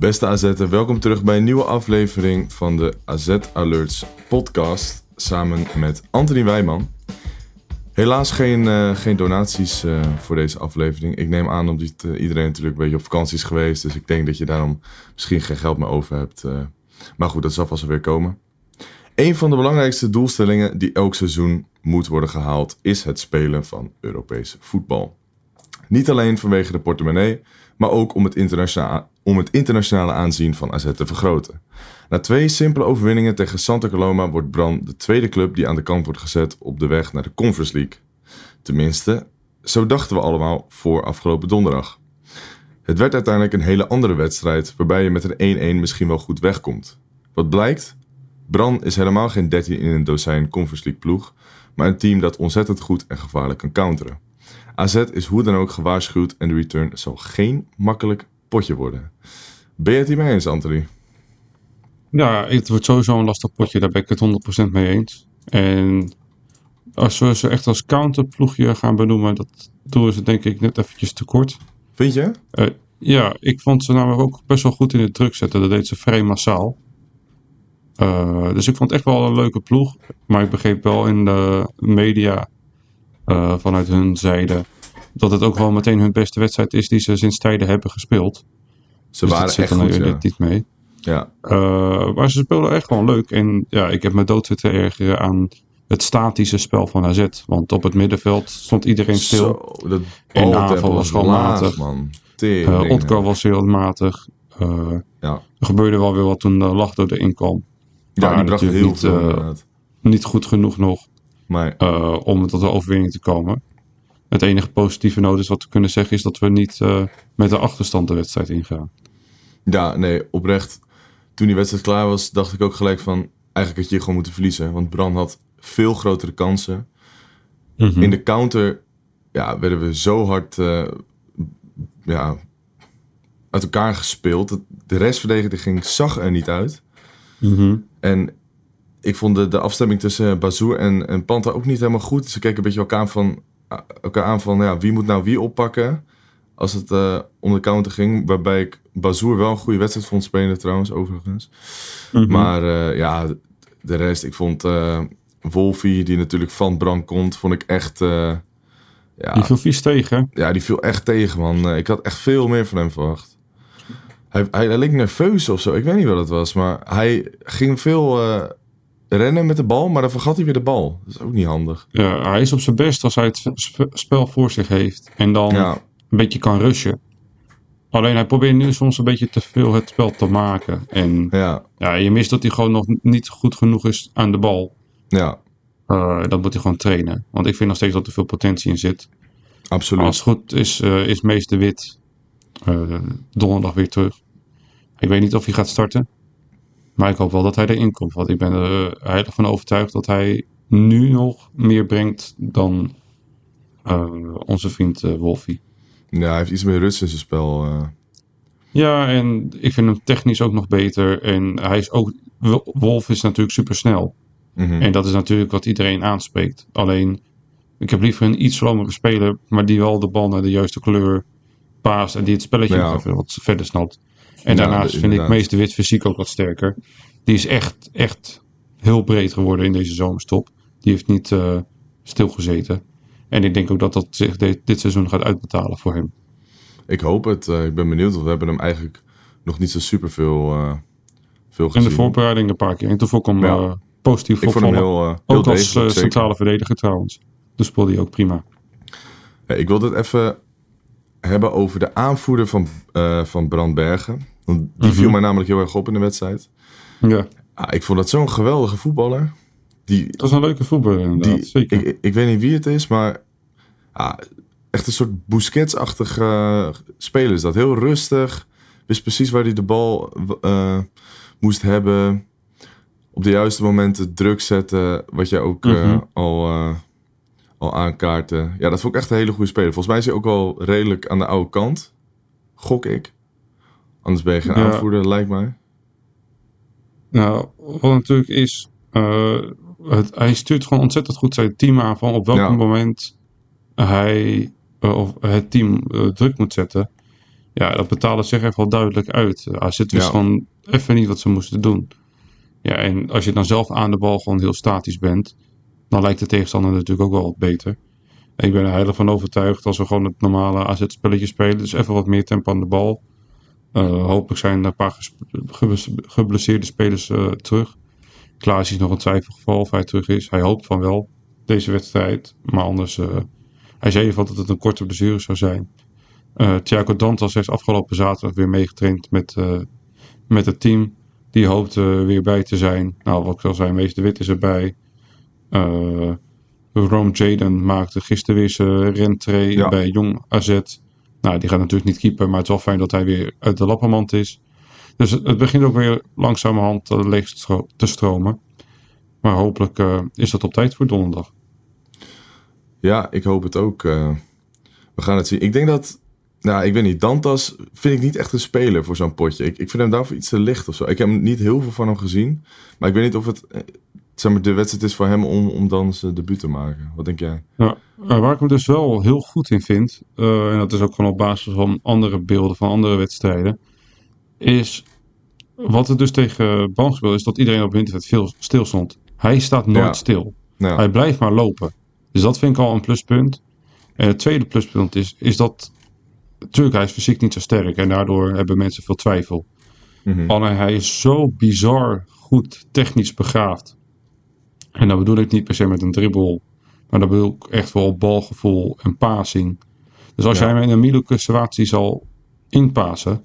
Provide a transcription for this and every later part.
Beste AZ'er, welkom terug bij een nieuwe aflevering van de AZ Alerts podcast. Samen met Anthony Wijman. Helaas geen, eh, geen donaties eh, voor deze aflevering. Ik neem aan omdat eh, iedereen natuurlijk een beetje op vakantie is geweest. Dus ik denk dat je daarom misschien geen geld meer over hebt. maar goed, dat zal vast weer komen. Een van de belangrijkste doelstellingen die elk seizoen moet worden gehaald... is het spelen van Europees voetbal. Niet alleen vanwege de portemonnee, maar ook om het, internationale, om het internationale aanzien van AZ te vergroten. Na twee simpele overwinningen tegen Santa Coloma wordt Bran de tweede club die aan de kant wordt gezet op de weg naar de Conference League. Tenminste, zo dachten we allemaal voor afgelopen donderdag. Het werd uiteindelijk een hele andere wedstrijd waarbij je met een 1-1 misschien wel goed wegkomt. Wat blijkt? Bran is helemaal geen 13 in een dozijn Conference League ploeg, maar een team dat ontzettend goed en gevaarlijk kan counteren. AZ is hoe dan ook gewaarschuwd en de return zal geen makkelijk potje worden. Ben je het hiermee eens, Anthony? Ja, het wordt sowieso een lastig potje, daar ben ik het 100% mee eens. En als we ze echt als counterploegje gaan benoemen, dat doen ze denk ik net eventjes te kort. Vind je? Eh, ja, ik vond ze namelijk ook best wel goed in het druk zetten. Dat deed ze vrij massaal. Eh, dus ik vond het echt wel een leuke ploeg. Maar ik begreep wel in de media eh, vanuit hun zijde dat het ook wel meteen hun beste wedstrijd is die ze sinds tijden hebben gespeeld. Ze dus waren dat echt goed, ja. niet mee. ja. Uh, maar ze speelden echt gewoon leuk. En ja, ik heb me dood zitten ergeren aan het statische spel van AZ. Want op het middenveld stond iedereen stil. Zo, dat En aanval was gewoon laag, matig. man. Uh, Otko was heel matig. Uh, Ja, er gebeurde wel weer wat toen uh, Lachdo erin kwam. ja Maar die bracht heel niet, veel eh. Niet goed genoeg nog Maar uh, om tot de overwinning te komen. Het enige positieve noot is wat we kunnen zeggen is dat we niet uh, met de achterstand de wedstrijd ingaan. ja, nee, oprecht. Toen die wedstrijd klaar was, dacht ik ook gelijk van... Eigenlijk had je gewoon moeten verliezen. Want Bran had veel grotere kansen. Mhm. In de counter ja, werden we zo hard eh, ja, uit elkaar gespeeld. De restverdediging ging, zag er niet uit. Mhm. En ik vond de, de afstemming tussen Bazoer en, en Panta ook niet helemaal goed. Ze keken een beetje elkaar aan van, elkaar aan van ja, wie moet nou wie oppakken als het eh, om de counter ging. Waarbij ik Bazoer wel een goede wedstrijd vond spelen trouwens, overigens. Mhm. Maar eh, ja, de- rest, ik vond eh Wolfie, die natuurlijk van Bran komt, vond ik echt... ja, Die viel vies tegen. ja, die viel echt tegen, man. Ik had echt veel meer van hem verwacht. Hij, hij, hij leek nerveus of zo. Ik weet niet wat het was. Maar hij ging veel rennen met de bal, maar dan vergat hij weer de bal. Dat is ook niet handig. Ja, hij is op zijn best als hij het sp- spel voor zich heeft. En dan Ja, een beetje kan rushen. Alleen hij probeert nu soms een beetje te veel het spel te maken. En ja, ja, je mist dat hij gewoon nog niet goed genoeg is aan de bal. ja. Eh, dat moet hij gewoon trainen. Want ik vind nog steeds dat er veel potentie in zit. Absoluut. Als het goed is, eh, is Mees de Wit eh, donderdag weer terug. Ik weet niet of hij gaat starten. Maar ik hoop wel dat hij erin komt. Want ik ben er eh, heilig van overtuigd dat hij nu nog meer brengt dan eh, onze vriend eh, Wolfie. Ja, hij heeft iets meer rust in zijn spel. Ja, en ik vind hem technisch ook nog beter. En hij is ook. Wolf is natuurlijk super snel. Mhm. En dat is natuurlijk wat iedereen aanspreekt. Alleen, ik heb liever een iets slomere speler, maar die wel de bal naar de juiste kleur paast en die het spelletje Ja. verder snapt. En Ja, daarnaast vind ik. Meester Wit fysiek ook wat sterker. Die is echt, echt heel breed geworden in deze zomerstop. Die heeft niet eh, stilgezeten. En ik denk ook dat dat zich dit, dit seizoen gaat uitbetalen voor hem. Ik hoop het. eh, ik ben benieuwd, want we hebben hem eigenlijk nog niet zo super veel, eh veel In gezien. de voorbereiding een paar keer. En toen vond ik hem Ja. positief ik vond hem opvallen. heel, heel Ook als centrale verdediger trouwens. Dus speelde hij ook prima. Ja, ik wil het even hebben over de aanvoerder van, eh van Brandbergen. Want die Mhm. viel mij namelijk heel erg op in de wedstrijd. Ja, Ah, ik vond dat zo'n geweldige voetballer. Die, dat is een leuke voetballer inderdaad. die, Zeker. ik, ik weet niet wie het is, maar ah, echt een soort Busquets-achtige speler is dat. Heel rustig, Wist precies waar hij de bal eh, moest hebben. Op de juiste momenten druk zetten. Wat jij ook eh, Mhm. al, eh, al aankaartte. Ja, dat vond ik echt een hele goede speler. Volgens mij is hij ook wel redelijk aan de oude kant. Gok ik. Anders ben je geen Ja. aanvoerder, lijkt mij. Nou, wat natuurlijk is, eh, het, hij stuurt gewoon ontzettend goed zijn team aan van op welk Ja. moment hij eh, of het team eh, druk moet zetten. Ja, dat betalen zich echt wel duidelijk uit. AZ wist Ja. gewoon even niet wat ze moesten doen. Ja, en als je dan zelf aan de bal gewoon heel statisch bent, dan lijkt de tegenstander natuurlijk ook wel wat beter. Ik ben er heilig van overtuigd als we gewoon het normale AZ-spelletje spelen, dus even wat meer tempo aan de bal. Eh, hopelijk zijn er een paar geblesseerde spelers eh, terug. Klaas is nog een twijfelgeval of hij terug is. Hij hoopt van wel deze wedstrijd. Maar anders, eh, hij zei even dat het een korte blessure zou zijn. Thiago Dantas heeft afgelopen zaterdag weer meegetraind met, met het team. Die hoopt weer bij te zijn. Nou, wat ik al zei, Meester Wit is erbij. Eh Rome Jaden maakte gisteren weer zijn rentree Ja. bij Jong AZ. Nou, die gaat natuurlijk niet keeper, maar het is wel fijn dat hij weer uit de lappenmand is. Dus het, begint ook weer langzamerhand uh, leeg te stromen. Maar hopelijk eh, is dat op tijd voor donderdag. Ja, ik hoop het ook. eh. we gaan het zien. Ik denk dat, nou, ik weet niet, Dantas vind ik niet echt een speler voor zo'n potje. Ik, ik vind hem daarvoor iets te licht of zo. Ik heb niet heel veel van hem gezien. Maar ik weet niet of het, eh, zeg maar, de wedstrijd is voor hem om, om dan zijn debuut te maken. Wat denk jij? Ja, waar ik hem dus wel heel goed in vind, eh, en dat is ook gewoon op basis van andere beelden van andere wedstrijden, is wat er dus tegen Bram gespeeld is dat iedereen op internet veel stil stond. Hij staat nooit Ja. stil. Nou, Hij blijft maar lopen. Dus dat vind ik al een pluspunt. En het tweede pluspunt is, is dat. Natuurlijk, hij is fysiek niet zo sterk en daardoor hebben mensen veel twijfel. Alleen hij is zo bizar goed technisch begaafd. En dat bedoel ik niet per se met een dribbel, maar dat bedoel ik echt wel balgevoel en passing. Dus als Ja. jij hem in een moeilijke situatie zal inpassen.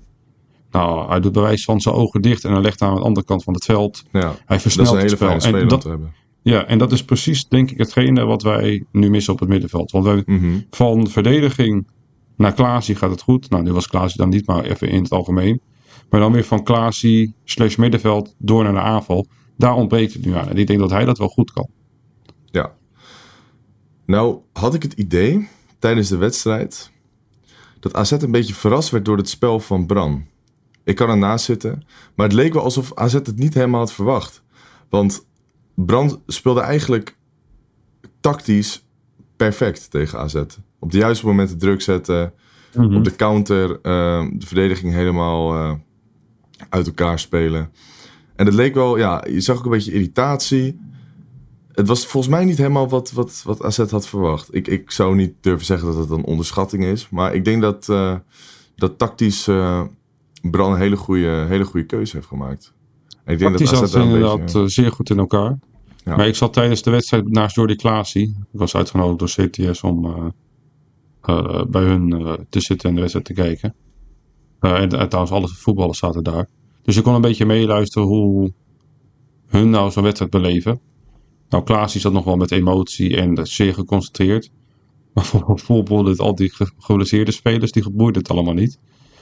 Nou, hij doet bij wijze van zijn ogen dicht en hij legt aan de andere kant van het veld. ja, Hij dat is versnelt een hele het spel. fijne En dat, te hebben. ja, en dat is precies, denk ik, hetgene wat wij nu missen op het middenveld. Want wij, Mhm. van verdediging naar Klaasie gaat het goed. Nou, nu was Klaasie dan niet, maar even in het algemeen. Maar dan weer van Klaasie slash middenveld door naar de aanval. Daar ontbreekt het nu aan. En ik denk dat hij dat wel goed kan. Ja. Nou, had ik het idee tijdens de wedstrijd dat AZ een beetje verrast werd door het spel van Bran. Ik kan ernaast zitten, maar het leek wel alsof AZ het niet helemaal had verwacht. Want Bran speelde eigenlijk tactisch perfect tegen AZ. Op de juiste momenten druk zetten, op de counter eh, de verdediging helemaal eh, uit elkaar spelen. En het leek wel, ja, je zag ook een beetje irritatie. Het was volgens mij niet helemaal wat, wat, wat AZ had verwacht. Ik, ik zou niet durven zeggen dat het een onderschatting is. Maar ik denk dat, eh, dat tactisch eh Bran een hele goede, hele goede keuze heeft gemaakt. En ik denk Tactisch dat zat AZ een inderdaad beetje... eh, zeer goed in elkaar. Ja. Maar ik zat tijdens de wedstrijd naast Jordi Klaasie. Ik was uitgenodigd door CTS om bij hun te zitten en de wedstrijd te kijken. En, en trouwens, alle voetballers zaten daar. Dus ik kon een beetje meeluisteren hoe hun nou zo'n wedstrijd beleven. Nou, Klaasie zat nog wel met emotie en zeer geconcentreerd. Maar voor bijvoorbeeld al die ge- geblesseerde spelers, die boeide het allemaal niet.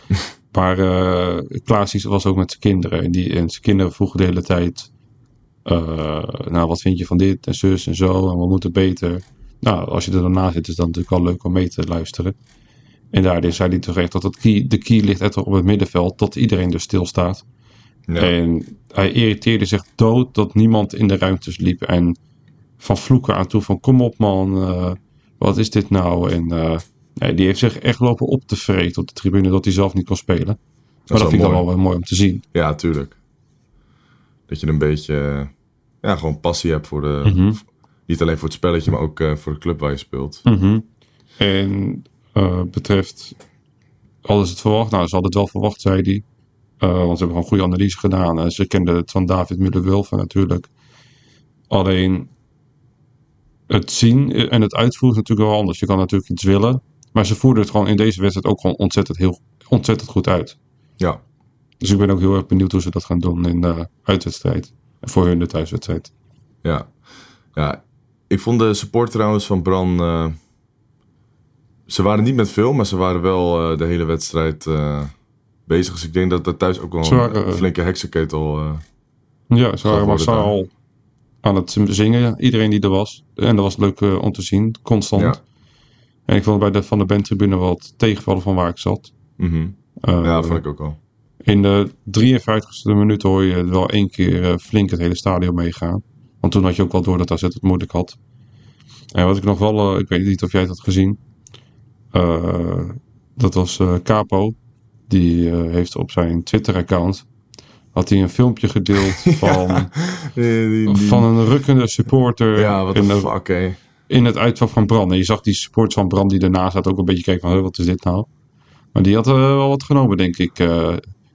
Maar eh Klaasie was ook met zijn kinderen. En, die, en zijn kinderen vroegen de hele tijd... eh, nou, wat vind je van dit en zus en zo en wat moet er beter? Nou, als je er daarna zit, is dat natuurlijk wel leuk om mee te luisteren. En daar zei hij toch echt dat het key, de key ligt echt op het middenveld, dat iedereen dus stilstaat. Ja. En hij irriteerde zich dood dat niemand in de ruimtes liep. En van vloeken aan toe van kom op man, eh, wat is dit nou? En eh, nee, die heeft zich echt lopen op te vreten op de tribune dat hij zelf niet kon spelen. Maar dat, wel vind ik dan wel weer mooi om te zien. Ja, tuurlijk. Dat je een beetje, eh, ja, gewoon passie hebt voor de... Mhm. Niet alleen voor het spelletje, maar ook voor de club waar je speelt. Mhm. En betreft, hadden ze het verwacht? Nou, ze hadden het wel verwacht, zei hij. Eh, want ze hebben gewoon goede analyse gedaan. En ze kenden het van David Müller-Wulfen natuurlijk. Alleen het zien en het uitvoeren is natuurlijk wel anders. Je kan natuurlijk iets willen. Maar ze voerden het gewoon in deze wedstrijd ook gewoon ontzettend, heel, ontzettend goed uit. Ja, Dus ik ben ook heel erg benieuwd hoe ze dat gaan doen in de uitwedstrijd. En voor hun de thuiswedstrijd. ja. Ja, ik vond de support trouwens van Bran... eh, ze waren niet met veel, maar ze waren wel eh, de hele wedstrijd... eh, bezig. Dus ik denk dat er thuis ook wel waren, een eh, flinke heksenketel... eh, Ja, ze waren massaal aan het zingen. Iedereen die er was. En dat was leuk eh, om te zien. Constant. Ja. En ik vond bij de Van de Band-tribune wat tegenvallen van waar ik zat. mhm. Ja, vond ik ook al. In de 53ste minuut hoor je wel één keer flink het hele stadion meegaan. Want toen had je ook wel door dat AZ het moeilijk had. En wat ik nog wel, ik weet niet of jij het had gezien. Dat was Capo. Die eh, heeft op zijn Twitter-account had hij een filmpje gedeeld van, die- die- van een rukkende supporter ja, wat in, de fuck, in het uitvak van Bram. En je zag die supporters van Bram die daarnaast zat ook een beetje kijken van, "Huh, wat is dit nou? Maar die had eh, wel wat genomen, denk ik, eh,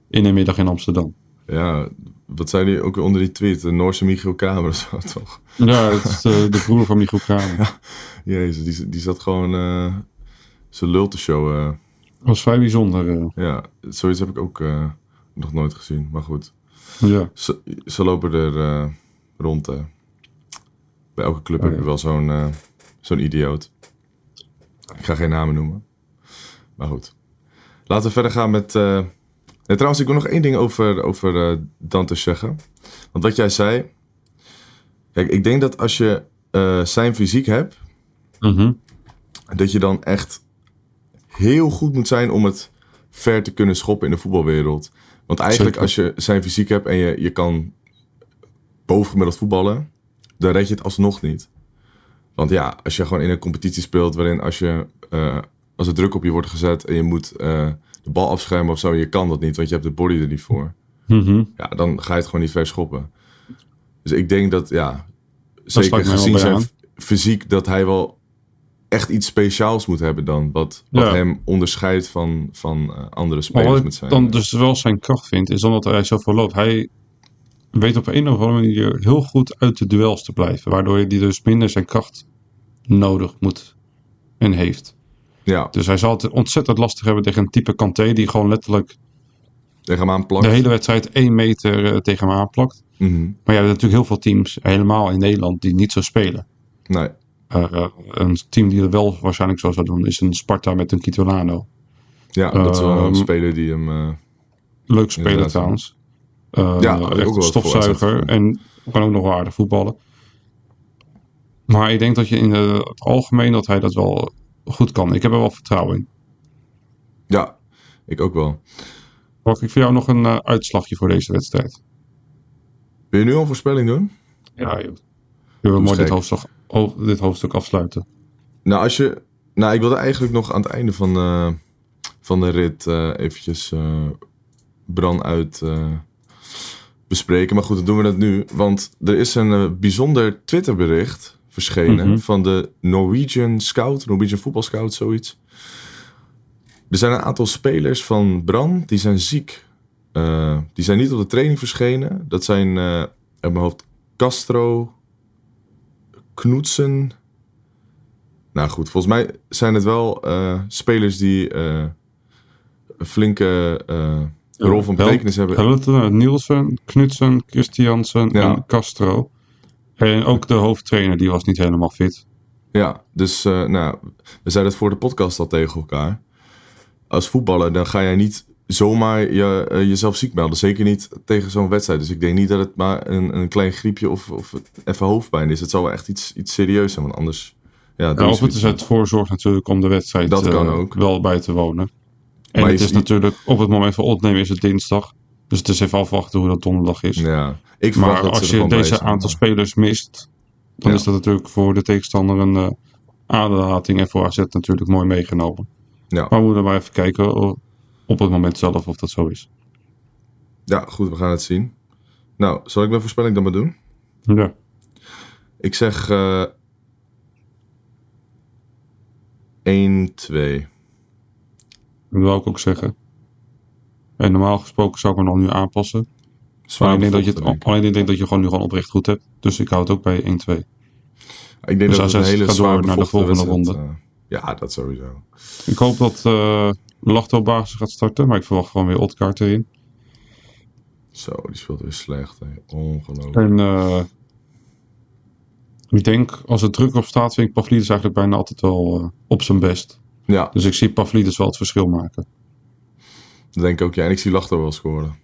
in de middag in Amsterdam. Ja, wat zei hij ook onder die tweet? De Noorse Michiel Kramer of zo, toch? Ja, het is de, de broer van Michiel Kramer. Jezus, die, die zat gewoon zijn lul te showen. Dat was vrij bijzonder. eh. ja, zoiets heb ik ook eh, nog nooit gezien. Maar goed, ja. ze, ze lopen er eh, rond. Bij elke club Oh, heb ja. je wel zo'n zo'n idioot. Ik ga geen namen noemen. Maar goed. Laten we verder gaan met... nee, trouwens, ik wil nog één ding over, over Dante zeggen. Want wat jij zei... Kijk, ik denk dat als je zijn fysiek hebt... Mhm. dat je dan echt heel goed moet zijn om het ver te kunnen schoppen in de voetbalwereld. Want eigenlijk Zeker. als je zijn fysiek hebt en je, je kan bovengemiddeld voetballen, dan red je het alsnog niet. Want ja, als je gewoon in een competitie speelt waarin als, je, eh, als er druk op je wordt gezet en je moet eh, de bal afschermen of zo, je kan dat niet, want je hebt de body er niet voor. Mhm. Ja, dan ga je het gewoon niet ver schoppen. Dus ik denk dat, ja, zeker gezien zijn aan. fysiek, dat hij wel echt iets speciaals moet hebben dan. Wat, wat Ja. hem onderscheidt van, van eh, andere spelers wat met zijn. dan dus wel zijn kracht vind, is dan dat hij zoveel loopt. Hij weet op een of andere manier heel goed uit de duels te blijven. Waardoor hij dus minder zijn kracht nodig moet en heeft. ja, Dus hij zal het ontzettend lastig hebben tegen een type Kanté die gewoon letterlijk tegen hem aanplakt. de hele wedstrijd één meter eh, tegen hem aanplakt. Mhm. Maar je hebt natuurlijk heel veel teams, helemaal in Nederland, die niet zo spelen. Nee, Eh, een team die er wel waarschijnlijk zo zou doen, is een Sparta met een Kitolano. ja, dat is wel een Ehm, speler die hem... eh, Leuk speler trouwens. Eh, Ja, echt een stofzuiger. En kan ook nog wel aardig voetballen. Maar ik denk dat je in eh, het algemeen dat hij dat wel goed kan. Ik heb er wel vertrouwen in. ja, ik ook wel. Mag ik voor jou nog een eh, uitslagje voor deze wedstrijd? Wil je nu al een voorspelling doen? Ja, joh. We mooi dit hoofdstuk, dit hoofdstuk afsluiten. Nou, als je... Nou, ik wilde eigenlijk nog aan het einde van, eh, van de rit eh, eventjes eh Bran uit bespreken. Maar goed, dan doen we dat nu. Want er is een bijzonder Twitterbericht verschenen Mhm. van de Norwegian Scout, Norwegian Football Scout, zoiets. Er zijn een aantal spelers van Bran die zijn ziek. Die zijn niet op de training verschenen. Dat zijn uit mijn hoofd Castro, Knoetsen. Nou goed, volgens mij zijn het wel eh, spelers die eh, een flinke eh, rol van betekenis hebben. Helten, Nielsen, Knutsen, Christiansen Ja. en Castro. En ook de hoofdtrainer, die was niet helemaal fit. Ja, dus nou, we zeiden het voor de podcast al tegen elkaar. Als voetballer, dan ga jij niet zomaar je, eh, jezelf ziek melden. Zeker niet tegen zo'n wedstrijd. Dus ik denk niet dat het maar een, een klein griepje of, of even hoofdpijn is. Het zal wel echt iets, iets serieus zijn, want anders... Ja, Ja, of het is uit voorzorg natuurlijk om de wedstrijd Dat eh, kan ook. wel bij te wonen. En Maar het is natuurlijk, op het moment van opnemen is het dinsdag. Dus het is even afwachten hoe dat donderdag is. Ja, ik maar dat als je deze aantal spelers mist, dan Ja. is dat natuurlijk voor de tegenstander een eh aderlating. En voor AZ natuurlijk mooi meegenomen. Ja. Maar we moeten maar even kijken op het moment zelf of dat zo is. ja, goed, we gaan het zien. Nou, zal ik mijn voorspelling dan maar doen? Ja. Ik zeg eh 1-2. Dat wil ik ook zeggen. En normaal gesproken zou ik me nog nu aanpassen. Zwaar ik denk dat je het, alleen ik denk dat je gewoon nu gewoon oprecht goed hebt. Dus ik hou het ook bij 1-2. Ik denk Dus dat het een hele zwaar naar de volgende wedstrijd, eh, ja, dat sowieso. Ik hoop dat eh Lacht op basis gaat starten. Maar ik verwacht gewoon weer Otkaart erin. Zo, die speelt weer slecht. Hè. Ongelooflijk. En eh, ik denk, als er druk op staat, vind ik Pavlidis eigenlijk bijna altijd wel eh, op zijn best. Ja, Dus ik zie Pavlidis wel het verschil maken. Dat denk ik ook, ja. En ik zie Lachter wel scoren.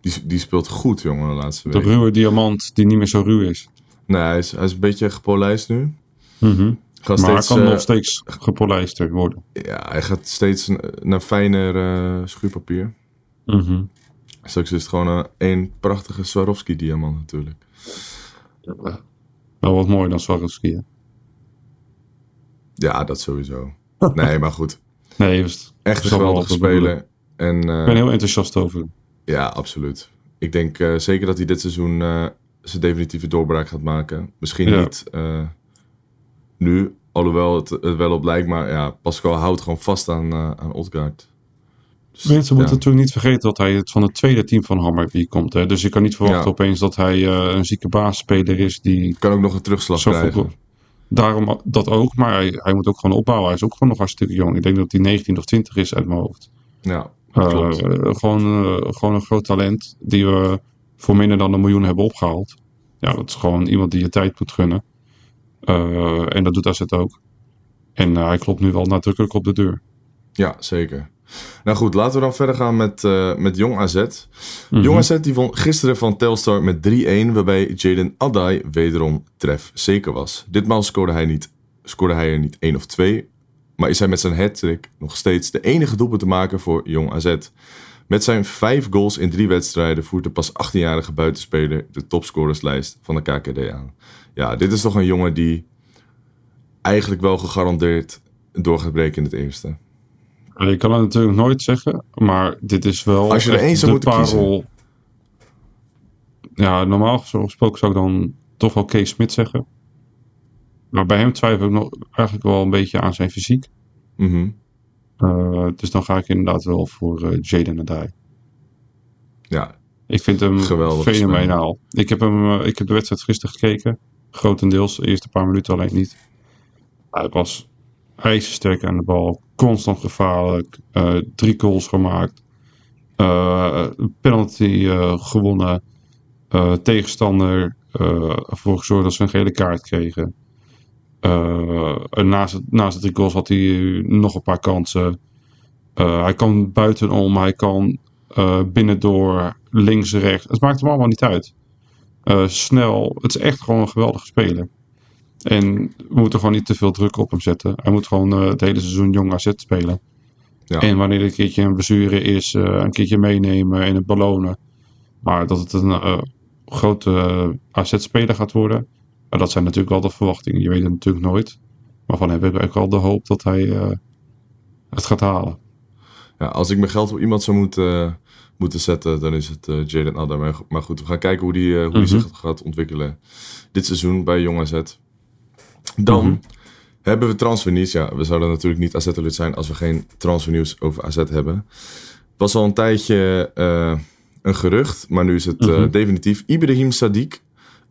Die, die speelt goed, jongen, de laatste De week. ruwe diamant die niet meer zo ruw is. Nee, hij is, hij is een beetje gepolijst nu. Mhm. Gaat Maar hij steeds, kan eh, nog steeds gepolijster worden. Ja, hij gaat steeds naar fijner eh, schuurpapier. Mhm. Straks is het gewoon een, een prachtige Swarovski-diamant natuurlijk. Wel wat mooier dan Swarovski. hè? Ja, dat sowieso. Nee, maar goed. Nee, is Echt een geweldige speler. En eh, Ik ben heel enthousiast over. hem. ja, absoluut. Ik denk eh, zeker dat hij dit seizoen eh, zijn definitieve doorbraak gaat maken. Misschien Ja. niet eh, nu, alhoewel het, het wel op lijkt. Maar ja, Pascal houdt gewoon vast aan, eh aan Odgaard. Dus, Mensen ja. moeten natuurlijk niet vergeten dat hij het van het tweede team van Hammarby komt. Hè? Dus je kan niet verwachten Ja. opeens dat hij eh, een zieke basisspeler is die Kan ook nog een terugslag krijgen. Daarom dat ook, maar hij, hij moet ook gewoon opbouwen. Hij is ook gewoon nog hartstikke jong. Ik denk dat hij 19 of 20 is uit mijn hoofd. Ja, Eh, gewoon, gewoon een groot talent die we voor minder dan een miljoen hebben opgehaald. Ja, dat is gewoon iemand die je tijd moet gunnen. Eh, en dat doet AZ ook. En eh, hij klopt nu wel nadrukkelijk op de deur. Ja, zeker. Nou goed, laten we dan verder gaan met, eh, met Jong AZ. Mhm. Jong AZ die won gisteren van Telstar met 3-1, waarbij Jaden Adai wederom tref zeker was. Ditmaal scoorde hij, niet, scoorde hij er niet één of twee, maar is hij met zijn hat-trick nog steeds de enige doelpunt te maken voor Jong AZ. Met zijn vijf goals in drie wedstrijden voert de pas 18-jarige buitenspeler de topscorerslijst van de KKD aan. Ja, dit is toch een jongen die eigenlijk wel gegarandeerd door gaat breken in het eerste. Je kan het natuurlijk nooit zeggen, maar dit is wel Als je er één zou moeten kiezen. Ja, normaal gesproken zou ik dan toch wel Kees Smit zeggen. Maar bij hem twijfel ik nog eigenlijk wel een beetje aan zijn fysiek. Mhm. Eh, dus dan ga ik inderdaad wel voor eh, Jaden Adai. Ja, Ik vind hem Geweldig fenomenaal. Ik heb, hem, eh, ik heb de wedstrijd gisteren gekeken. Grotendeels, de eerste paar minuten alleen niet. Hij was ijzersterk aan de bal. Constant gevaarlijk. eh, drie goals gemaakt. eh, penalty eh, gewonnen. tegenstander ervoor gezorgd dat ze een gele kaart kregen. En naast, naast de drie goals had hij nog een paar kansen. Hij kan buitenom, hij kan binnendoor, links, rechts. Het maakt hem allemaal niet uit. Eh, snel, het is echt gewoon een geweldige speler. En we moeten gewoon niet te veel druk op hem zetten. Hij moet gewoon eh, het hele seizoen jong AZ spelen. Ja. En wanneer er een keertje een blessure is, eh, een keertje meenemen en het belonen. Maar dat het een grote AZ-speler gaat worden, maar dat zijn natuurlijk wel de verwachtingen. Je weet het natuurlijk nooit. Maar van hem heb ik ook wel de hoop dat hij het gaat halen. Ja, als ik mijn geld op iemand zou moeten, moeten zetten, dan is het eh Jaden Adder. Maar, goed, we gaan kijken hoe die, eh, hoe die Mhm. zich gaat ontwikkelen dit seizoen bij Jong AZ. Dan Mhm. hebben we transfernieuws. Ja, we zouden natuurlijk niet AZ-alert zijn als we geen transfernieuws over AZ hebben. Het was al een tijdje eh, een gerucht, maar nu is het eh, Mhm. definitief. Ibrahim Sadiq,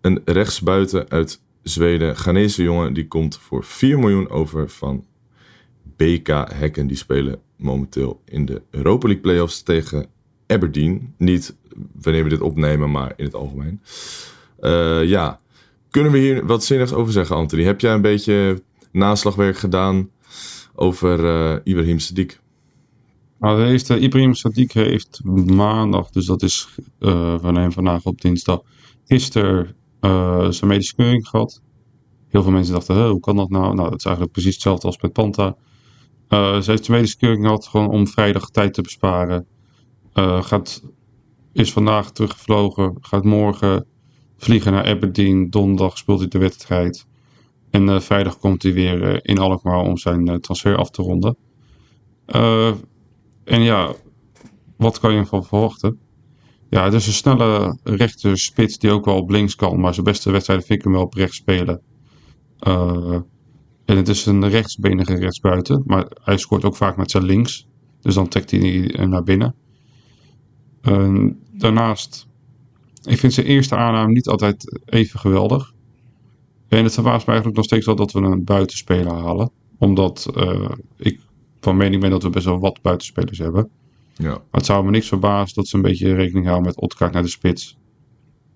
een rechtsbuiten uit Zweden, Ghanese jongen, die komt voor 4 miljoen over van BK Hekken. Die spelen momenteel in de Europa League playoffs tegen Aberdeen. Niet wanneer we dit opnemen, maar in het algemeen. Eh, ja, kunnen we hier wat zinnigs over zeggen, Anthony? Heb jij een beetje naslagwerk gedaan over eh, Ibrahim Sadiq? Nou, heeft, eh, Ibrahim Sadiq heeft maandag, dus dat is hem vandaag op dinsdag, gisteren zijn medische keuring gehad. Heel veel mensen dachten, "Huh, hoe kan dat nou? Nou, dat is eigenlijk precies hetzelfde als met Panta. Eh, ze heeft zijn medische keuring gehad gewoon om vrijdag tijd te besparen. Eh, gaat, is vandaag teruggevlogen, gaat morgen vliegen naar Aberdeen. Donderdag speelt hij de wedstrijd. En eh, vrijdag komt hij weer in Alkmaar om zijn transfer af te ronden. En ja, wat kan je ervan verwachten? Ja, het is een snelle rechter spits die ook wel op links kan. Maar zijn beste wedstrijden vind ik hem wel op rechts spelen. En het is een rechtsbenige rechtsbuiten. Maar hij scoort ook vaak met zijn links. Dus dan trekt hij naar binnen. Daarnaast, ik vind zijn eerste aanname niet altijd even geweldig. En het verbaast me eigenlijk nog steeds wel dat we een buitenspeler halen. Omdat eh, ik van mening ben dat we best wel wat buitenspelers hebben. Ja. Maar het zou me niks verbazen dat ze een beetje rekening houden met Otkaart naar de spits.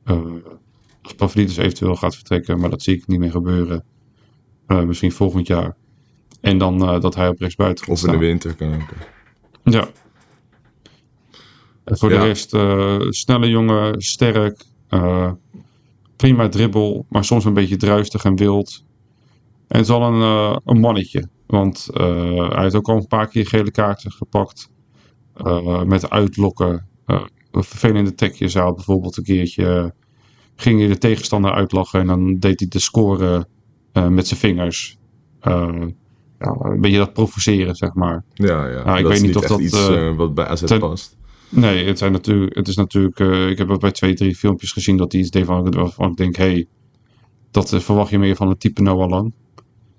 Uh, als Pavlidis eventueel gaat vertrekken, maar dat zie ik niet meer gebeuren. Uh, misschien volgend jaar. En dan uh, dat hij op rechtsbuiten gaat Of in de winter kan ook. Ja. En voor Ja. de rest, eh, snelle jongen, sterk, eh, prima dribbel, maar soms een beetje druistig en wild. En het is al een, eh, een mannetje, want eh, hij heeft ook al een paar keer gele kaarten gepakt. eh, met uitlokken, eh, vervelende tekjes. Hij had bijvoorbeeld een keertje, eh, ging hij de tegenstander uitlachen en dan deed hij de score eh, met zijn vingers. Eh, ja, een beetje dat provoceren, zeg maar. Ja, ja. Nou, ik dat weet is niet of echt dat, iets eh, wat bij AZ ten- past. Nee, het, zijn natuurlijk, het is natuurlijk. eh, ik heb ook bij twee, drie filmpjes gezien dat hij iets deed van, waarvan ik denk: hé, hey, dat verwacht je meer van het type Noah Lang.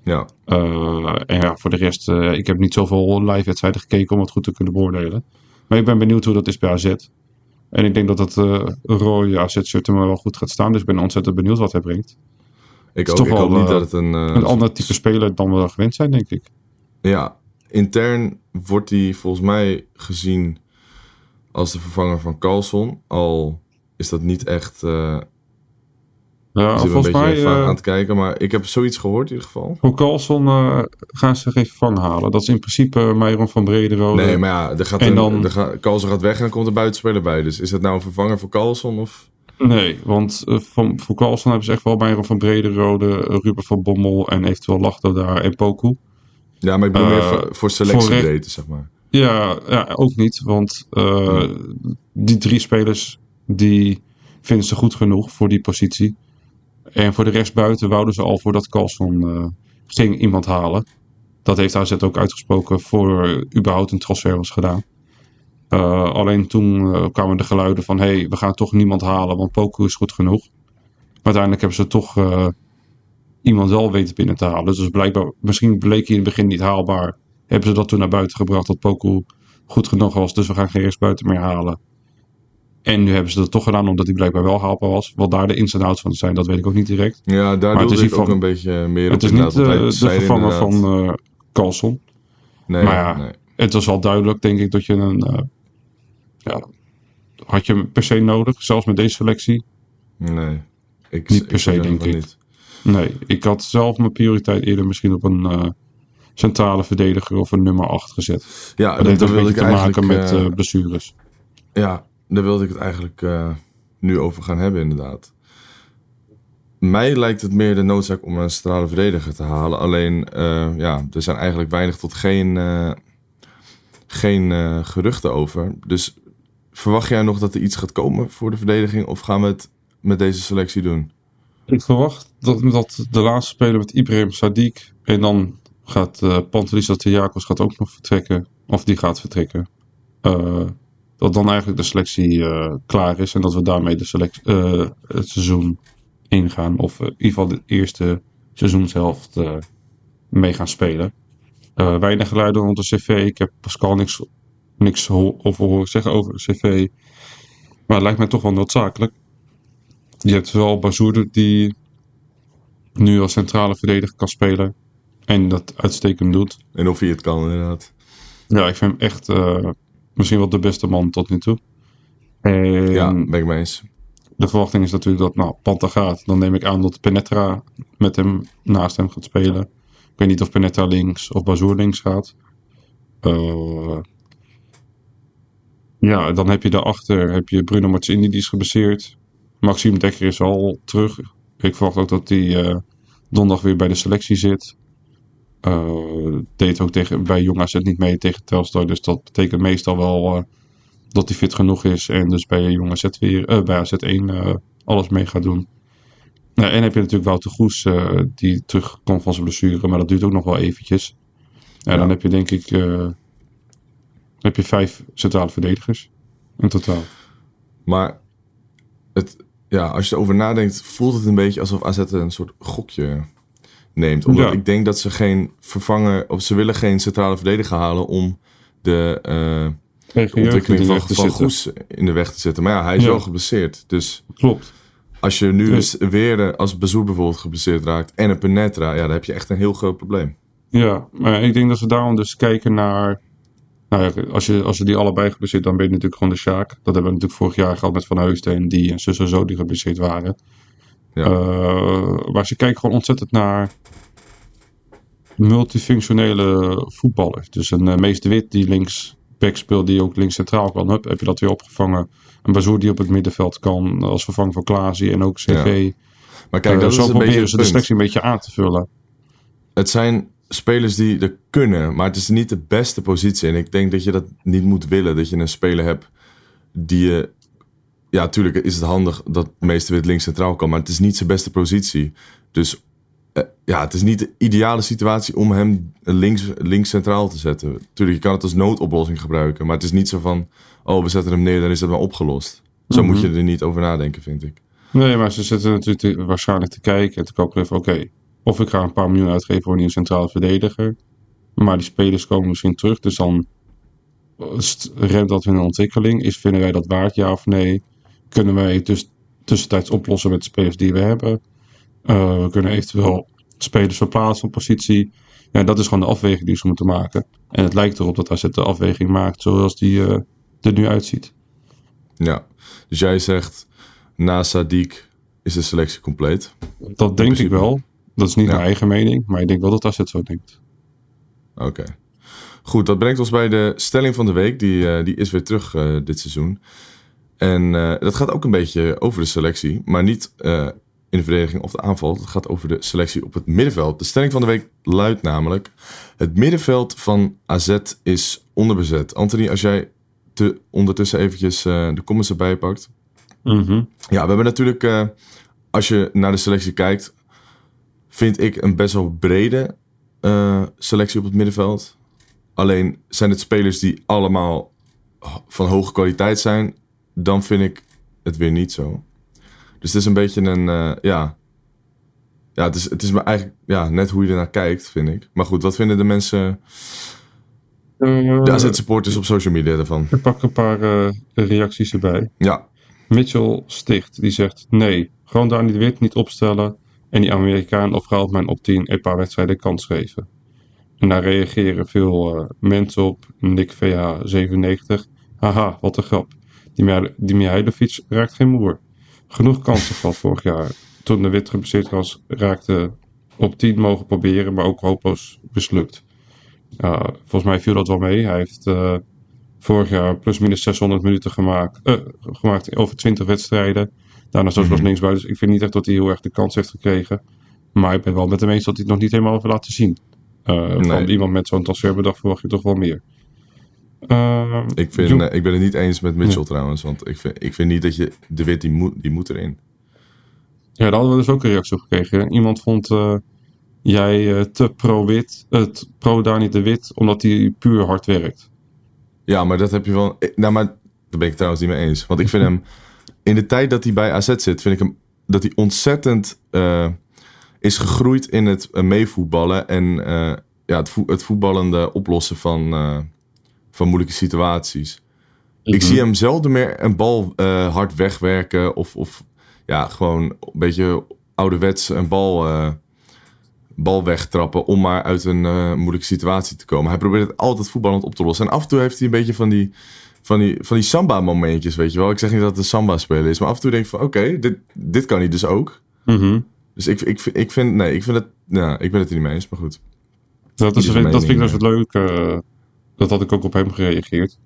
Ja, Eh, en ja, voor de rest, eh, ik heb niet zoveel live-wedstrijden gekeken om het goed te kunnen beoordelen. Maar ik ben benieuwd hoe dat is bij AZ. En ik denk dat het eh rode AZ-shirt er wel goed gaat staan. Dus ik ben ontzettend benieuwd wat hij brengt. Ik ook. toch Ik wel, hoop niet eh, dat het een... eh, Een ander type speler dan we gewend zijn, denk ik. Ja, intern wordt hij volgens mij gezien als de vervanger van Carlson. Al is dat niet echt... eh Ja, een volgens beetje mij, aan het kijken, maar ik heb zoiets gehoord in ieder geval. voor Carlson eh, gaan ze geen vervang halen. Dat is in principe uh, Myron van Brederode. Nee, maar ja, er gaat En een, dan- er gaat, Carlson gaat weg en dan komt een buitenspeler bij. Dus is dat nou een vervanger voor Carlson? Of? Nee, want eh, van, voor Carlson hebben ze echt wel Myron van Brederode, eh, Ruben van Bommel en eventueel Lachdo daar en Poku. Ja, maar ik bedoel Eh, meer voor, voor selectiebreedte, voor zeg maar. Ja, ja, ook niet. Want eh, die drie spelers die vinden ze goed genoeg voor die positie. En voor de rest buiten wouden ze al voordat Carlson eh, ging iemand halen. Dat heeft AZ ook uitgesproken voor eh, überhaupt een transfer was gedaan. Eh, alleen toen eh, kwamen de geluiden van... hé, hey, we gaan toch niemand halen, want Poku is goed genoeg. Maar uiteindelijk hebben ze toch eh, iemand wel weten binnen te halen. Dus blijkbaar, misschien bleek hij in het begin niet haalbaar. Hebben ze dat toen naar buiten gebracht dat Poku goed genoeg was. Dus we gaan geen buiten meer halen. En nu hebben ze dat toch gedaan omdat hij blijkbaar wel haalbaar was. Wat daar de ins en outs van zijn, dat weet ik ook niet direct. Ja, daar is ik ook een beetje meer op Het is niet de vervanger inderdaad- van Carlson. Nee, maar ja, nee. Het was wel duidelijk, denk ik, dat je een... ja, had je hem per se nodig, zelfs met deze selectie? nee. Ik, Niet ik per se, denk ik. niet. Nee, ik had zelf mijn prioriteit eerder misschien op een eh, centrale verdediger of een nummer 8 gezet. Ja, Dat heeft wilde beetje ik te maken met eh, blessures. Ja, daar wilde ik het eigenlijk nu over gaan hebben, inderdaad. Mij lijkt het meer de noodzaak om een centrale verdediger te halen. Alleen, ja, er zijn eigenlijk weinig tot geen, geen geruchten over. Dus verwacht jij nog dat er iets gaat komen voor de verdediging? Of gaan we het met deze selectie doen? Ik verwacht dat, de laatste speler met Ibrahim Sadiq en dan gaat uh, Pantelisa Triakos gaat ook nog vertrekken. Of die gaat vertrekken. Uh, dat dan eigenlijk de selectie uh, klaar is en dat we daarmee de select, uh, het seizoen ingaan. Of in ieder geval de eerste seizoenshelft mee gaan spelen. Weinig geluiden rond de CV. Ik heb Pascal niks, niks over horen zeggen over CV. Maar het lijkt mij toch wel noodzakelijk. Je hebt wel Bazoer die nu als centrale verdediger kan spelen. En dat uitstekend doet. En of hij het kan, inderdaad. Ja, ik vind hem echt uh, misschien wel de beste man tot nu toe. En ja, ben ik mee eens. De verwachting is natuurlijk dat, nou, Panta gaat. Dan neem ik aan dat Penetra met hem naast hem gaat spelen. Ik weet niet of Penetra links of Bazoer links gaat. Uh, ja, dan heb je daarachter heb je Bruno Mazzini, die is gebaseerd. Maxime Dekker is al terug. Ik verwacht ook dat hij uh, donderdag weer bij de selectie zit. Uh, deed ook tegen, bij Jong AZ niet mee tegen Telstar. Dus dat betekent meestal wel uh, dat hij fit genoeg is. En dus bij Jong AZ weer, bij AZ1 alles mee gaat doen. Nou, en heb je natuurlijk Wouter Goes die terugkomt van zijn blessure. Maar dat duurt ook nog wel eventjes. En ja. dan heb je denk ik heb je vijf centrale verdedigers in totaal. Maar het, ja, als je erover nadenkt, voelt het een beetje alsof AZ een soort gokje neemt. Omdat ja. ik denk dat ze geen vervanger, of ze willen geen centrale verdediger halen om de, uh, de ontwikkeling van, van Goes in de weg te zetten. Maar ja, hij is ja. wel geblesseerd. Dus Klopt. Als je nu dus, weer als Bezoer bijvoorbeeld geblesseerd raakt en een Penetra, ja, dan heb je echt een heel groot probleem. Ja, maar ik denk dat we daarom dus kijken naar nou ja, als, je, als je die allebei geblesseerd, dan ben je natuurlijk gewoon de Sjaak. Dat hebben we natuurlijk vorig jaar gehad met Van Heusden en die en zus en zo die geblesseerd waren. Ja. Uh, maar ze kijken gewoon ontzettend naar multifunctionele voetballers. Dus een uh, Mees de Wit die links back speelt die ook links centraal kan. Hup, heb je dat weer opgevangen. Een Bazoer die op het middenveld kan als vervang van Klaasie en ook CV. Maar kijk, Eh, dat zo is een beetje proberen ze de selectie een beetje aan te vullen. Het zijn spelers die er kunnen, maar het is niet de beste positie. En ik denk dat je dat niet moet willen, dat je een speler hebt die je... Ja, tuurlijk is het handig dat meeste wit links centraal kan, maar het is niet zijn beste positie. Dus eh, ja, het is niet de ideale situatie om hem links, links centraal te zetten. Tuurlijk, je kan het als noodoplossing gebruiken, maar het is niet zo van... Oh, we zetten hem neer, dan is dat wel opgelost. Zo moet je er niet over nadenken, vind ik. Nee, maar ze zitten natuurlijk te- waarschijnlijk te kijken en te calculeren van oké, of ik ga een paar miljoen uitgeven voor een nieuwe centrale verdediger. Maar die spelers komen misschien terug, dus dan st- remt dat in een ontwikkeling. Is, vinden wij dat waard, ja of nee? Kunnen wij het dus tussentijds oplossen met de spelers die we hebben? Eh, we kunnen eventueel spelers verplaatsen van positie. Ja, dat is gewoon de afweging die ze moeten maken. En het lijkt erop dat AZ de afweging maakt zoals die eh, er nu uitziet. Ja, dus jij zegt, na Sadiq is de selectie compleet. Dat denk ik wel. Dat is niet Ja. mijn eigen mening, maar ik denk wel dat AZ het zo denkt. Oké. Goed, dat brengt ons bij de stelling van de week. Die, eh, die is weer terug eh, dit seizoen. En eh, dat gaat ook een beetje over de selectie. Maar niet in de verdediging of de aanval. Het gaat over de selectie op het middenveld. De stelling van de week luidt namelijk... Het middenveld van AZ is onderbezet. Anthony, als jij te, ondertussen eventjes de comments erbij pakt. Mhm. Ja, we hebben natuurlijk, als je naar de selectie kijkt, vind ik een best wel brede eh, selectie op het middenveld. Alleen zijn het spelers die allemaal van hoge kwaliteit zijn, dan vind ik het weer niet zo. Dus het is een beetje een, eh, ja, ja, het is, het is maar eigenlijk ja, net hoe je ernaar kijkt, vind ik. Maar goed, wat vinden de mensen, de AZ-supporters op social media ervan? Ik pak een paar eh, reacties erbij. Ja, Mitchell Sticht, die zegt nee, gewoon daar niet wit niet opstellen en die Amerikaan of mijn op 10 een paar wedstrijden kans geven. En daar reageren veel eh, mensen op. Nick VH97. Haha, wat een grap. Die, die raakt geen moer. Genoeg kansen gehad vorig jaar. Toen de wit geblesseerd was, raakte op 10 mogen proberen, maar ook hopeloos mislukt. Ja, volgens mij viel dat wel mee. Hij heeft eh, vorig jaar plus minus 600 minuten gemaakt, eh, gemaakt over 20 wedstrijden. Zelfs Mhm. was linksbuiten. Dus ik vind niet echt dat hij heel erg de kans heeft gekregen. Maar ik ben wel met hem eens dat hij het nog niet helemaal heeft laten zien. Eh, Van iemand met zo'n transferbedrag verwacht je toch wel meer. Ehm, ik, vind, eh, ik ben het niet eens met Mitchell trouwens, want ik vind, ik vind niet dat je de wit, die moet, die moet erin. Ja, daar hadden we dus ook een reactie op gekregen. Iemand vond eh, jij te pro-wit, het pro-Dani de Wit, omdat hij puur hard werkt. Ja, maar dat heb je wel. Nou, maar daar ben ik het trouwens niet mee eens. Want ik vind hem. In de tijd dat hij bij AZ zit, vind ik hem. Dat hij ontzettend eh, is gegroeid in het eh, meevoetballen. En eh, ja, het, het voetballende oplossen van, van moeilijke situaties. Ik zie hem zelden meer een bal hard wegwerken. Of, of ja, gewoon een beetje ouderwets een bal, bal wegtrappen. Om maar uit een moeilijke situatie te komen. Hij probeert het altijd voetballend op te lossen. En af en toe heeft hij een beetje van die, van die, van die samba-momentjes, weet je wel. Ik zeg niet dat het een samba-speler is. Maar af en toe denk ik van, oké, dit, dit kan hij dus ook. Mhm. Dus ik, ik, ik vind, nee, ik vind het, ja, ik ben het er niet mee eens, maar goed. Dat, is, dat vind ik dus het leuke. eh, dat had ik ook op hem gereageerd.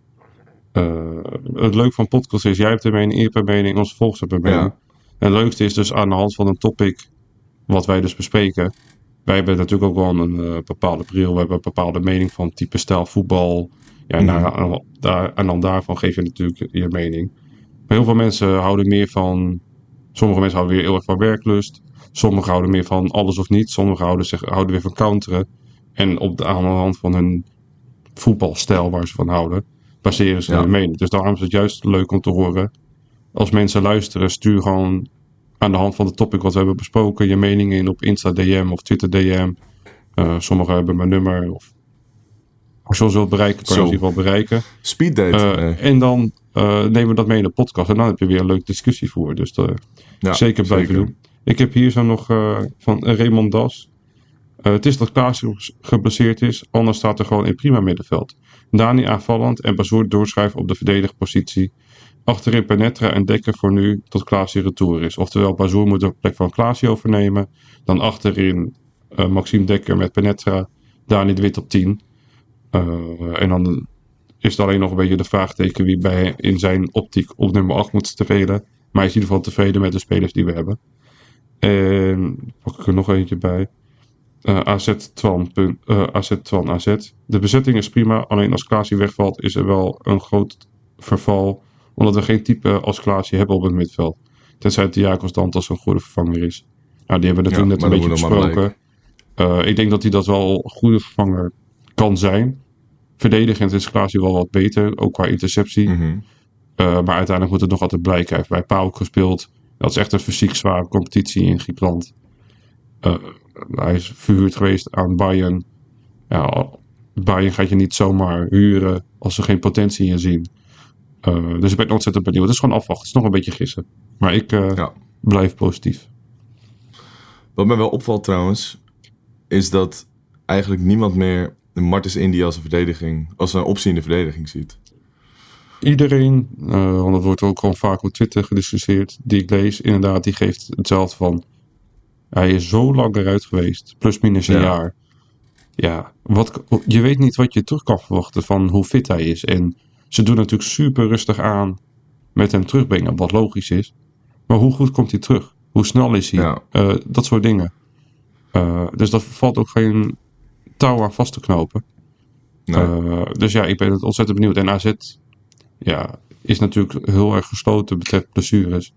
Eh, het leuke van podcast is, jij hebt een mening, ik heb een mening, onze volgers hebben een mening. Ja. En het leukste is dus aan de hand van een topic, wat wij dus bespreken. Wij hebben natuurlijk ook wel een eh, bepaalde bril, we hebben een bepaalde mening van type stijl voetbal. Ja, en, Mhm. daar, en dan daarvan geef je natuurlijk je mening. Maar heel veel mensen houden meer van, sommige mensen houden weer heel erg van werklust. Sommigen houden meer van alles of niets. Sommigen houden, zich, houden weer van counteren. En op de, aan de hand van hun voetbalstijl waar ze van houden, baseren ze Ja. hun mening. Dus daarom is het juist leuk om te horen. Als mensen luisteren, stuur gewoon aan de hand van de topic wat we hebben besproken, je mening in op Insta DM of Twitter DM. Eh, sommigen hebben mijn nummer. Of als je ons wilt bereiken, kan je Zo. ons in ieder geval bereiken. Speeddate. Eh, eh, en dan eh, nemen we dat mee in de podcast. En dan heb je weer een leuke discussie voor. Dus ja, zeker blijven doen. Ik heb hier zo nog van Raymond Das. Het is dat Klaas geblesseerd is, anders staat er gewoon in prima middenveld. Dani aanvallend en Bazoer doorschuiven op de verdedigpositie. Achterin Penetra en Dekker voor nu tot Klaas hier retour is. Oftewel, Bazoer moet de plek van Klaas overnemen. Dan achterin eh, Maxime Dekker met Penetra. Dani de Wit op 10. Eh, en dan is het alleen nog een beetje de vraagteken wie bij in zijn optiek op nummer 8 moet spelen. Maar hij is in ieder geval tevreden met de spelers die we hebben. En pak ik er nog eentje bij. Eh, AZ Twan, punt- eh, AZ Twan AZ. De bezetting is prima, alleen als Klaasie wegvalt is er wel een groot verval. Omdat we geen type als Klaasie hebben op het middenveld. Tenzij Diakos Dantas een goede vervanger is. Nou, die hebben we natuurlijk Ja, net een beetje besproken. Ik denk dat hij dat wel een goede vervanger kan zijn. Verdedigend is Klaasie wel wat beter, ook qua interceptie. Mhm. Eh, maar uiteindelijk moet het nog altijd blijken. Hij heeft bij PAOK gespeeld. Dat is echt een fysiek zware competitie in Griekenland. Eh, hij is verhuurd geweest aan Bayern. Ja, Bayern gaat je niet zomaar huren als ze geen potentie in zien. Eh, dus ik ben ontzettend benieuwd. Het is gewoon afwachten. Het is nog een beetje gissen. Maar ik Ja. blijf positief. Wat mij wel opvalt trouwens, is dat eigenlijk niemand meer Martens Indy als een verdediging, als een optie in de verdediging ziet. Iedereen, eh, want dat wordt ook gewoon vaak op Twitter gediscussieerd, die ik lees, inderdaad, die geeft hetzelfde van. Hij is zo lang eruit geweest, plus minus een Ja. jaar. Ja, wat, je weet niet wat je terug kan verwachten van hoe fit hij is. En ze doen natuurlijk super rustig aan met hem terugbrengen, wat logisch is. Maar hoe goed komt hij terug? Hoe snel is hij? Ja. Eh, dat soort dingen. Eh, dus dat valt ook geen touw aan vast te knopen. Nee. Eh, dus ja, ik ben het ontzettend benieuwd. En AZ ja, is natuurlijk heel erg gesloten betreft blessures.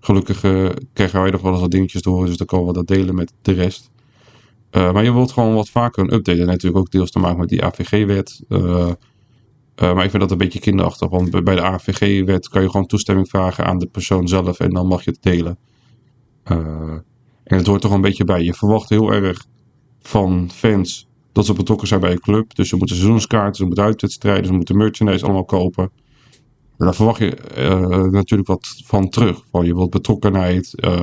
Gelukkig eh, krijgen wij nog wel eens wat dingetjes horen, dus dan kunnen we dat delen met de rest. Eh, maar je wilt gewoon wat vaker een update. En natuurlijk ook deels te maken met die AVG-wet. Maar ik vind dat een beetje kinderachtig. Want bij- de AVG-wet kan je gewoon toestemming vragen aan de persoon zelf. En dan mag je het delen. En het hoort toch een beetje bij. Je verwacht heel erg van fans dat ze betrokken zijn bij een club. Dus ze moeten seizoenskaarten, ze moeten uitwedstrijden, ze moeten merchandise allemaal kopen. En daar verwacht je eh, natuurlijk wat van terug. Van je wilt betrokkenheid, eh,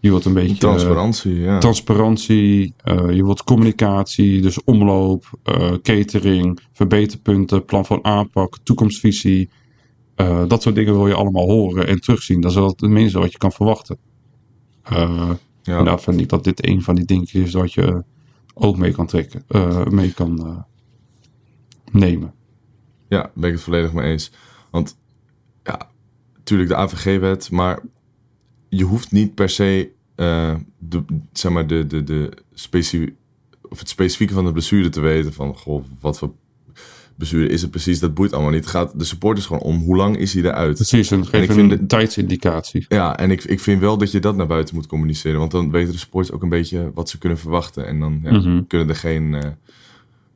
je wilt een beetje eh, Transparantie, ja. transparantie, eh, je wilt communicatie, dus omloop, eh, catering, verbeterpunten, plan van aanpak, toekomstvisie. Eh, dat soort dingen wil je allemaal horen en terugzien. Dat is wel het minste wat je kan verwachten. Eh, ja. En daar vind ik dat dit een van die dingetjes is wat je ook mee kan trekken, eh, mee kan eh, nemen. Ja, ben ik het volledig mee eens. Want ja, natuurlijk de AVG-wet, maar je hoeft niet per se eh, de, zeg maar de, de, de of het specifieke van de blessure te weten. Van goh, wat voor blessure is het precies? Dat boeit allemaal niet. Het gaat de supporters gewoon om hoe lang is hij eruit. Precies, en een het- tijdsindicatie. Ja, en ik, ik vind wel dat je dat naar buiten moet communiceren. Want dan weten de supporters ook een beetje wat ze kunnen verwachten. En dan ja, Mhm. kunnen er geen eh,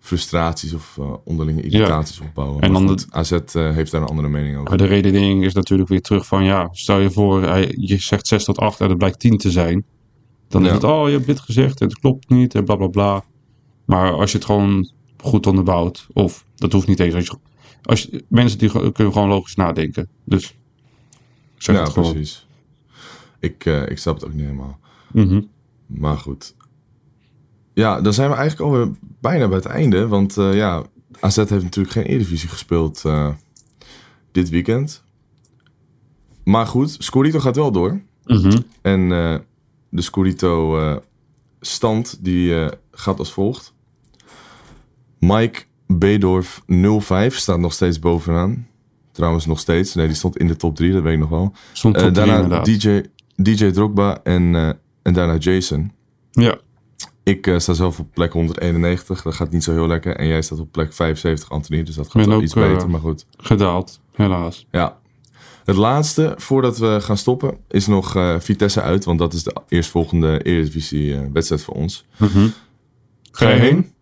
frustraties of eh, onderlinge irritaties opbouwen. En dan goed, AZ eh, heeft daar een andere mening over. Maar de redenering is natuurlijk weer terug van ja, stel je voor, hij, je zegt 6 tot 8 en het blijkt 10 te zijn. Dan is het, oh je hebt dit gezegd en het klopt niet en bla bla bla. Maar als je het gewoon goed onderbouwt, of dat hoeft niet eens. Als je, als je- mensen die kunnen gewoon logisch nadenken. Dus ik zeg ja, het gewoon. precies. Ik, eh, ik snap het ook niet helemaal. Mhm. Maar goed. Ja, dan zijn we eigenlijk alweer bijna bij het einde. Want eh, ja, AZ heeft natuurlijk geen Eredivisie gespeeld eh, dit weekend. Maar goed, Scorito gaat wel door. Mhm. En de Scorito stand die gaat als volgt. Mike Beedorf 05 staat nog steeds bovenaan. Trouwens nog steeds. Nee, die stond in de top 3, dat weet ik nog wel. Stond Eh, top daarna. DJ, DJ Drogba en, eh, en daarna Jason. Ja, Ik eh, sta zelf op plek 191. Dat gaat niet zo heel lekker. En jij staat op plek 75, Anthony. Dus dat gaat wel iets beter. Maar goed. gedaald, helaas. Ja. Het laatste, voordat we gaan stoppen, is nog Vitesse uit. Want dat is de eerstvolgende Eredivisie-wedstrijd voor ons. Mhm. Ga je heen?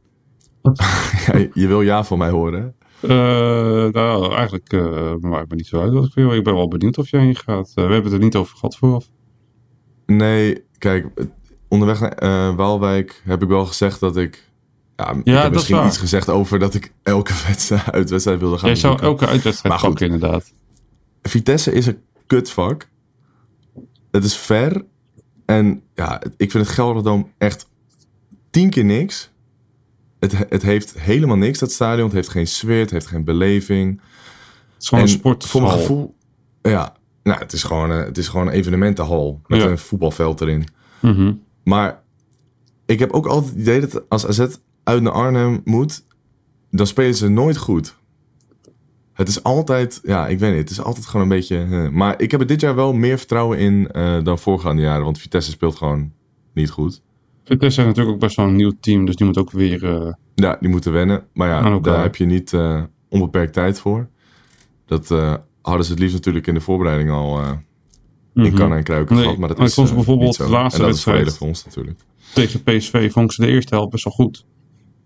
Ja, je wil ja van mij horen. hè? Eh, nou, eigenlijk eh maakt me niet zo uit wat ik wil. Ik ben wel benieuwd of jij heen gaat. Eh, we hebben het er niet over gehad vooraf. Nee, kijk, onderweg naar Waalwijk heb ik wel gezegd dat ik... Ja, ik heb dat is misschien iets gezegd over dat ik elke wedstrijd, uitwedstrijd wilde gaan Jij zou elke uitwedstrijd Maar goed. pakken inderdaad. Vitesse is een kutvak. Het is ver. En ja, ik vind het Gelderdoom echt tien keer niks. Het, het heeft helemaal niks, dat stadion. Het heeft geen sfeer, het heeft geen beleving. Het is gewoon een En sporthal. Voor mijn gevoel... Ja, nou, het is gewoon, het is gewoon een evenementenhal. Met Ja. een voetbalveld erin. Mhm. Maar ik heb ook altijd het idee dat als AZ uit naar Arnhem moet... dan spelen ze nooit goed. Het is altijd, ja, ik weet niet, het is altijd gewoon een beetje... Maar ik heb er dit jaar wel meer vertrouwen in eh, dan voorgaande jaren. Want Vitesse speelt gewoon niet goed. Vitesse is natuurlijk ook best wel een nieuw team, dus die moet ook weer... eh, Ja, die moeten wennen. Maar ja, daar heb je niet eh, onbeperkt tijd voor. Dat eh, hadden ze het liefst natuurlijk in de voorbereiding al in mhm. kannen en kruiken Nee, gehad. Maar dat maar is vond ze bijvoorbeeld de laatste En dat is wedstrijd- voor ons natuurlijk. tegen PSV vond ik ze de eerste helft best wel goed.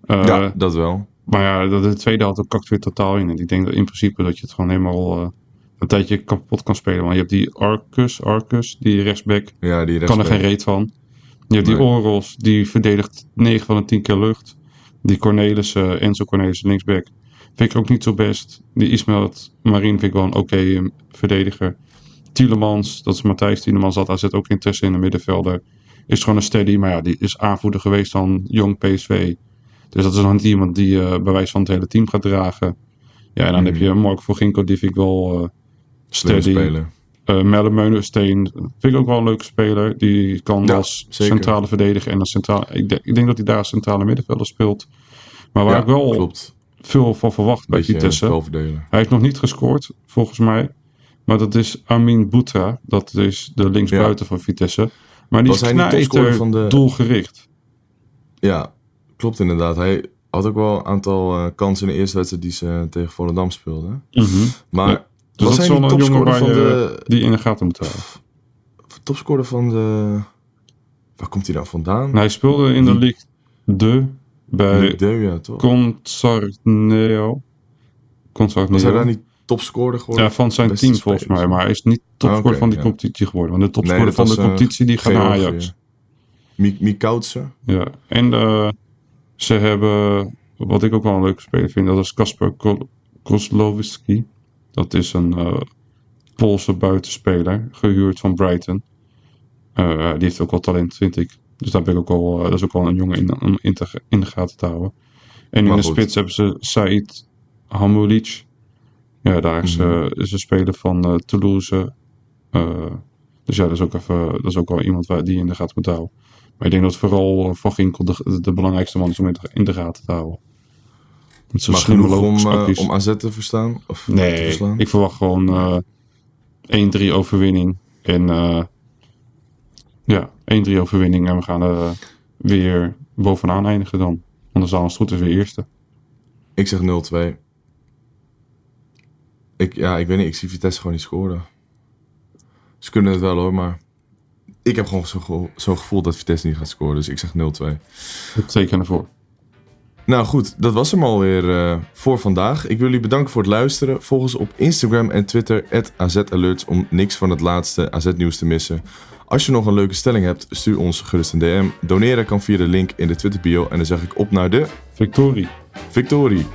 Ja, dat wel. Maar ja, de, de tweede helft kakt weer totaal in. En ik denk dat in principe dat je het gewoon helemaal een tijdje kapot kan spelen. Want je hebt die Arcus, Arcus die rechtsback, Ja, die kan er geen rechtsback. reet van. Je hebt die Nee. Die verdedigt 9 van de 10 keer lucht. Die Cornelis, eh, Enzo Cornelis, linksback, vind ik ook niet zo best. Die Ismail Marien vind ik wel een oké eh, verdediger. Tielemans, dat is Matthijs Tielemans, dat AZ ook interesse in de middenvelder. Is gewoon een steady, maar ja, die is aanvoerder geweest van jong PSV. Dus dat is nog niet iemand die eh bij wijze van het hele team gaat dragen. Ja, en dan heb je Mark Voginko, die vind ik wel eh steady. speler. Uh, Melle Meulensteen vind ik ook wel een leuke speler. Die kan Ja, als zeker. centrale verdediger en als centrale. Ik, denk- ik denk dat hij daar als centrale middenvelder speelt. Maar waar Ja, ik wel klopt. veel van verwacht bij eh, Vitesse. Hij heeft nog niet gescoord, volgens mij. Maar dat is Amin Boutra. Dat is de linksbuiten van Vitesse. Maar die Was is knijter van de- doelgericht. Ja, klopt inderdaad. Hij had ook wel een aantal eh, kansen in de eerste wedstrijd die ze tegen Volendam speelden. Maar Ja. Dus was dat is wel een jongen topscorer waar van je de... die in de gaten moet houden. Topscorer van de... Waar komt hij dan vandaan? En hij speelde in de Ligue 2 bij 2, ja, toch? Consarneo. Consarneo. Was hij daar niet topscorer geworden? Ja, van zijn team volgens mij. Maar hij is niet topscorer Ah, van die ja. competitie geworden. Want de topscorer van de eh, competitie die gaat naar. Ajax. Mi- Mikautse. Ja. En eh, ze hebben, wat ik ook wel een leuke speler vind, dat is Kasper Ko- Kozlowski. Dat is een eh, Poolse buitenspeler, gehuurd van Brighton. Eh, die heeft ook wel talent, vind ik. Dus daar ben ik ook wel, eh, dat is ook wel een jongen in, om in, te, in de gaten te houden. En in de goed. spits hebben ze Said Hamoulic. Ja, daar is, eh, is een speler van Toulouse. Dus ja, dat is ook, even, dat is ook wel iemand waar die je in de gaten moet houden. Maar ik denk dat vooral Van Ginkel de, de belangrijkste man is om in de, in de gaten te houden. Met Maar slimme om, eh, acties. om AZ te verstaan? Of te Nee, verslaan? ik verwacht gewoon eh 1-3 overwinning. En eh, ja, 1-3 overwinning. En we gaan er eh, weer bovenaan eindigen dan. Anders dan als het goed is weer eerste. Ik zeg 0-2. Ik, ja, ik weet niet. Ik zie Vitesse gewoon niet scoren. Ze kunnen het wel hoor, maar... Ik heb gewoon zo'n gevoel, zo'n gevoel dat Vitesse niet gaat scoren. Dus ik zeg 0-2. Ik teken ervoor. Nou goed, dat was hem alweer eh voor vandaag. Ik wil jullie bedanken voor het luisteren. Volg ons op Instagram en Twitter, AZAlerts, om niks van het laatste AZ-nieuws te missen. Als je nog een leuke stelling hebt, stuur ons gerust een DM. Doneren kan via de link in de Twitter bio. En dan zeg ik op naar de Victorie. victorie.